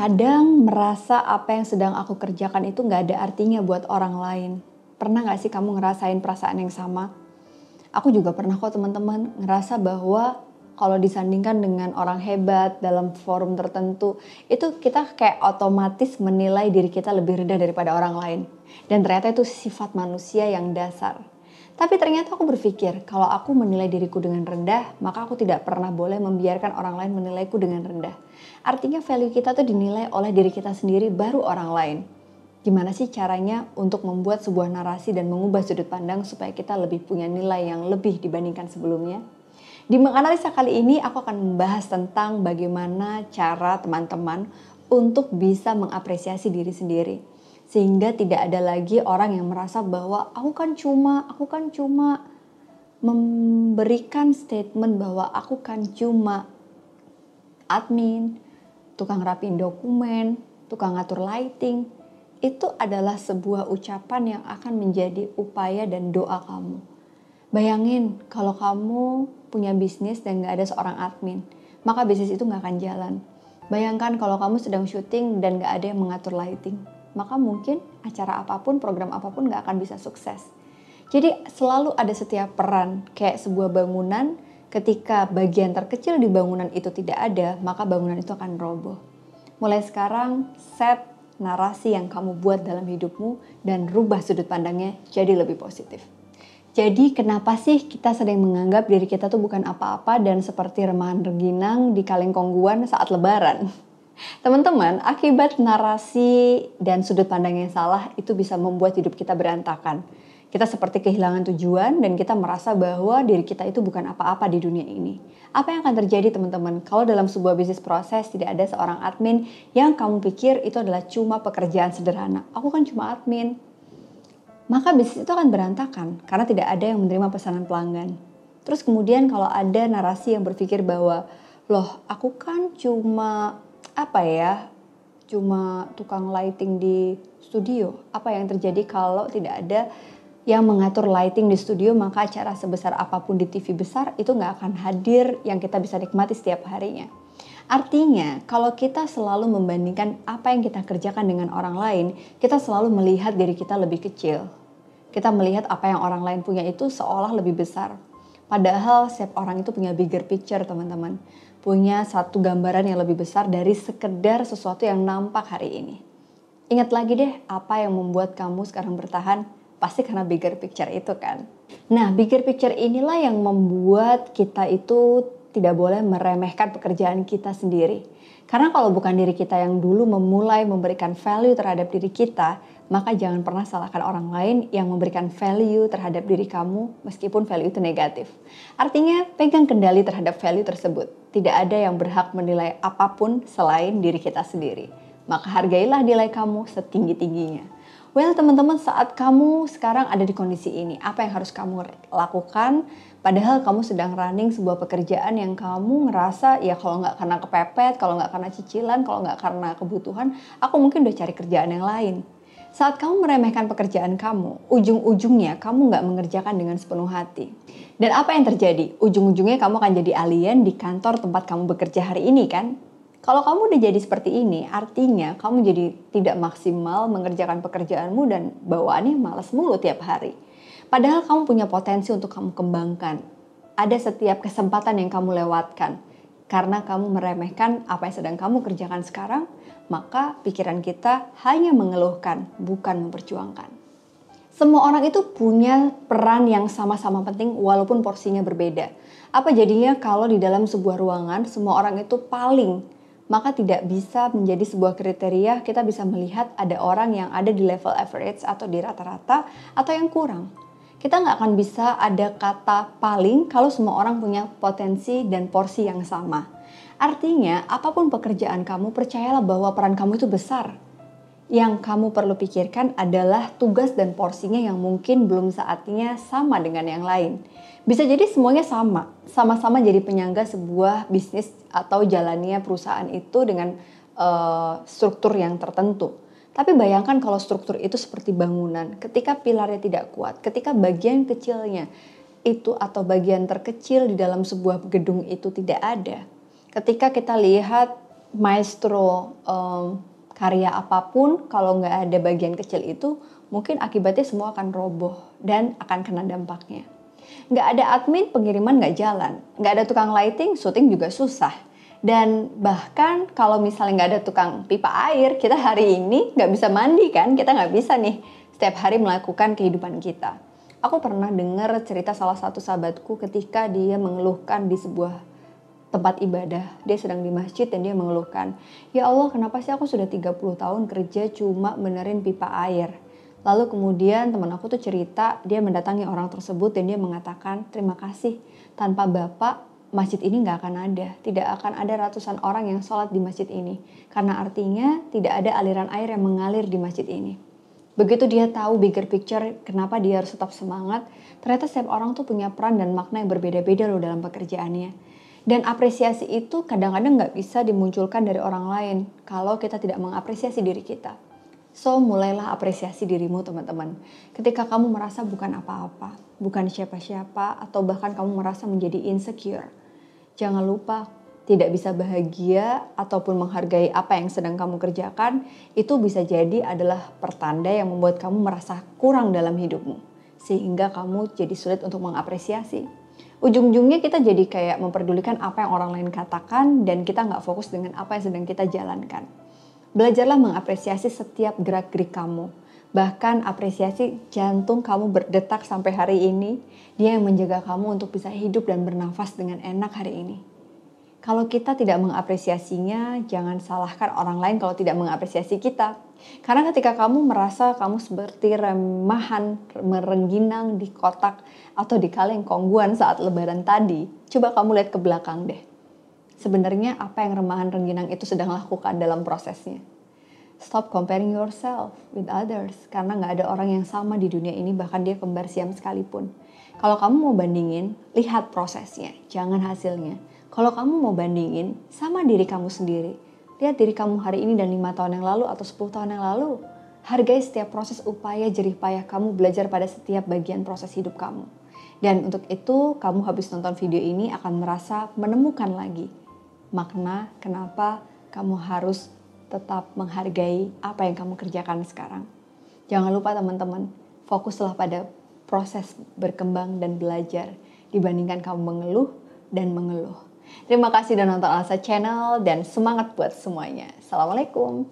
Kadang merasa apa yang sedang aku kerjakan itu nggak ada artinya buat orang lain. Pernah nggak sih kamu ngerasain perasaan yang sama? Aku juga pernah kok teman-teman ngerasa bahwa kalau disandingkan dengan orang hebat dalam forum tertentu, itu kita kayak otomatis menilai diri kita lebih rendah daripada orang lain. Dan ternyata itu sifat manusia yang dasar. Tapi ternyata aku berpikir, kalau aku menilai diriku dengan rendah, maka aku tidak pernah boleh membiarkan orang lain menilaiku dengan rendah. Artinya value kita tuh dinilai oleh diri kita sendiri baru orang lain. Gimana sih caranya untuk membuat sebuah narasi dan mengubah sudut pandang supaya kita lebih punya nilai yang lebih dibandingkan sebelumnya? Di menganalisa kali ini aku akan membahas tentang bagaimana cara teman-teman untuk bisa mengapresiasi diri sendiri sehingga tidak ada lagi orang yang merasa bahwa aku kan cuma aku kan cuma memberikan statement bahwa aku kan cuma admin, tukang rapiin dokumen, tukang ngatur lighting. Itu adalah sebuah ucapan yang akan menjadi upaya dan doa kamu. Bayangin kalau kamu punya bisnis dan gak ada seorang admin, maka bisnis itu gak akan jalan. Bayangkan kalau kamu sedang syuting dan gak ada yang mengatur lighting maka mungkin acara apa pun, program apa pun gak akan bisa sukses. Jadi selalu ada setiap peran, kayak sebuah bangunan, ketika bagian terkecil di bangunan itu tidak ada, maka bangunan itu akan roboh. Mulai sekarang, set narasi yang kamu buat dalam hidupmu dan rubah sudut pandangnya jadi lebih positif. Jadi kenapa sih kita sering menganggap diri kita tuh bukan apa-apa dan seperti remahan reginang di kaleng kongguan saat lebaran? Teman-teman, akibat narasi dan sudut pandang yang salah itu bisa membuat hidup kita berantakan. Kita seperti kehilangan tujuan dan kita merasa bahwa diri kita itu bukan apa-apa di dunia ini. Apa yang akan terjadi teman-teman kalau dalam sebuah bisnis proses tidak ada seorang admin yang kamu pikir itu adalah cuma pekerjaan sederhana. Aku kan cuma admin. Maka bisnis itu akan berantakan karena tidak ada yang menerima pesanan pelanggan. Terus kemudian kalau ada narasi yang berpikir bahwa loh aku kan cuma apa ya cuma tukang lighting di studio apa yang terjadi kalau tidak ada yang mengatur lighting di studio maka acara sebesar apa pun di TV besar itu nggak akan hadir yang kita bisa nikmati setiap harinya. Artinya, kalau kita selalu membandingkan apa yang kita kerjakan dengan orang lain, kita selalu melihat diri kita lebih kecil. Kita melihat apa yang orang lain punya itu seolah lebih besar. Padahal setiap orang itu punya bigger picture, teman-teman punya satu gambaran yang lebih besar dari sekedar sesuatu yang nampak hari ini. Ingat lagi deh apa yang membuat kamu sekarang bertahan, pasti karena bigger picture itu kan. Nah, bigger picture inilah yang membuat kita itu tidak boleh meremehkan pekerjaan kita sendiri. Karena kalau bukan diri kita yang dulu memulai memberikan value terhadap diri kita, maka jangan pernah salahkan orang lain yang memberikan value terhadap diri kamu meskipun value itu negatif. Artinya, pegang kendali terhadap value tersebut. Tidak ada yang berhak menilai apa pun selain diri kita sendiri. Maka hargailah nilai kamu setinggi-tingginya. Well, teman-teman, saat kamu sekarang ada di kondisi ini, apa yang harus kamu lakukan? Padahal kamu sedang running sebuah pekerjaan yang kamu ngerasa ya kalau nggak karena kepepet, kalau nggak karena cicilan, kalau nggak karena kebutuhan, aku mungkin udah cari kerjaan yang lain. Saat kamu meremehkan pekerjaan kamu, ujung-ujungnya kamu nggak mengerjakan dengan sepenuh hati. Dan apa yang terjadi? Ujung-ujungnya kamu akan jadi alien di kantor tempat kamu bekerja hari ini kan? Kalau kamu udah jadi seperti ini, artinya kamu jadi tidak maksimal mengerjakan pekerjaanmu dan bawaannya malas mulu tiap hari. Padahal kamu punya potensi untuk kamu kembangkan. Ada setiap kesempatan yang kamu lewatkan karena kamu meremehkan apa yang sedang kamu kerjakan sekarang, maka pikiran kita hanya mengeluhkan, bukan memperjuangkan. Semua orang itu punya peran yang sama-sama penting walaupun porsinya berbeda. Apa jadinya kalau di dalam sebuah ruangan semua orang itu paling maka tidak bisa menjadi sebuah kriteria kita bisa melihat ada orang yang ada di level average atau di rata-rata atau yang kurang kita nggak akan bisa ada kata paling kalau semua orang punya potensi dan porsi yang sama. Artinya, apa pun pekerjaan kamu, percayalah bahwa peran kamu itu besar. Yang kamu perlu pikirkan adalah tugas dan porsinya yang mungkin belum saatnya sama dengan yang lain. Bisa jadi semuanya sama, sama-sama jadi penyangga sebuah bisnis atau jalannya perusahaan itu dengan uh, struktur yang tertentu. Tapi bayangkan kalau struktur itu seperti bangunan, ketika pilarnya tidak kuat, ketika bagian kecilnya itu atau bagian terkecil di dalam sebuah gedung itu tidak ada. Ketika kita lihat maestro um, karya apa pun kalau nggak ada bagian kecil itu mungkin akibatnya semua akan roboh dan akan kena dampaknya. Nggak ada admin, pengiriman nggak jalan. Nggak ada tukang lighting, syuting juga susah. Dan bahkan kalau misalnya nggak ada tukang pipa air, kita hari ini nggak bisa mandi kan? Kita nggak bisa nih setiap hari melakukan kehidupan kita. Aku pernah dengar cerita salah satu sahabatku ketika dia mengeluhkan di sebuah tempat ibadah. Dia sedang di masjid dan dia mengeluhkan, "Ya Allah, kenapa sih aku sudah 30 tahun kerja cuma benerin pipa air?" Lalu kemudian teman aku tuh cerita, dia mendatangi orang tersebut dan dia mengatakan, "Terima kasih, tanpa Bapak masjid ini nggak akan ada. Tidak akan ada ratusan orang yang sholat di masjid ini. Karena artinya tidak ada aliran air yang mengalir di masjid ini. Begitu dia tahu bigger picture, kenapa dia harus tetap semangat, ternyata setiap orang tuh punya peran dan makna yang berbeda-beda loh dalam pekerjaannya. Dan apresiasi itu kadang-kadang nggak bisa dimunculkan dari orang lain kalau kita tidak mengapresiasi diri kita. So, mulailah apresiasi dirimu teman-teman. Ketika kamu merasa bukan apa-apa, bukan siapa-siapa, atau bahkan kamu merasa menjadi insecure. Jangan lupa, tidak bisa bahagia ataupun menghargai apa yang sedang kamu kerjakan, itu bisa jadi adalah pertanda yang membuat kamu merasa kurang dalam hidupmu. Sehingga kamu jadi sulit untuk mengapresiasi ujung-ujungnya kita jadi kayak memperdulikan apa yang orang lain katakan dan kita nggak fokus dengan apa yang sedang kita jalankan. Belajarlah mengapresiasi setiap gerak-gerik kamu. Bahkan apresiasi jantung kamu berdetak sampai hari ini. Dia yang menjaga kamu untuk bisa hidup dan bernafas dengan enak hari ini. Kalau kita tidak mengapresiasinya, jangan salahkan orang lain kalau tidak mengapresiasi kita. Karena ketika kamu merasa kamu seperti remahan, merengginang di kotak atau di kaleng kongguan saat lebaran tadi, coba kamu lihat ke belakang deh. Sebenarnya apa yang remahan rengginang itu sedang lakukan dalam prosesnya. Stop comparing yourself with others, karena nggak ada orang yang sama di dunia ini, bahkan dia kembar siam sekalipun. Kalau kamu mau bandingin, lihat prosesnya, jangan hasilnya kalau kamu mau bandingin sama diri kamu sendiri, lihat diri kamu hari ini dan lima tahun yang lalu atau 10 tahun yang lalu. Hargai setiap proses upaya jerih payah kamu belajar pada setiap bagian proses hidup kamu. Dan untuk itu, kamu habis nonton video ini akan merasa menemukan lagi makna kenapa kamu harus tetap menghargai apa yang kamu kerjakan sekarang. Jangan lupa teman-teman, fokuslah pada proses berkembang dan belajar dibandingkan kamu mengeluh dan mengeluh. Terima kasih sudah nonton Alsa Channel dan semangat buat semuanya. Assalamualaikum.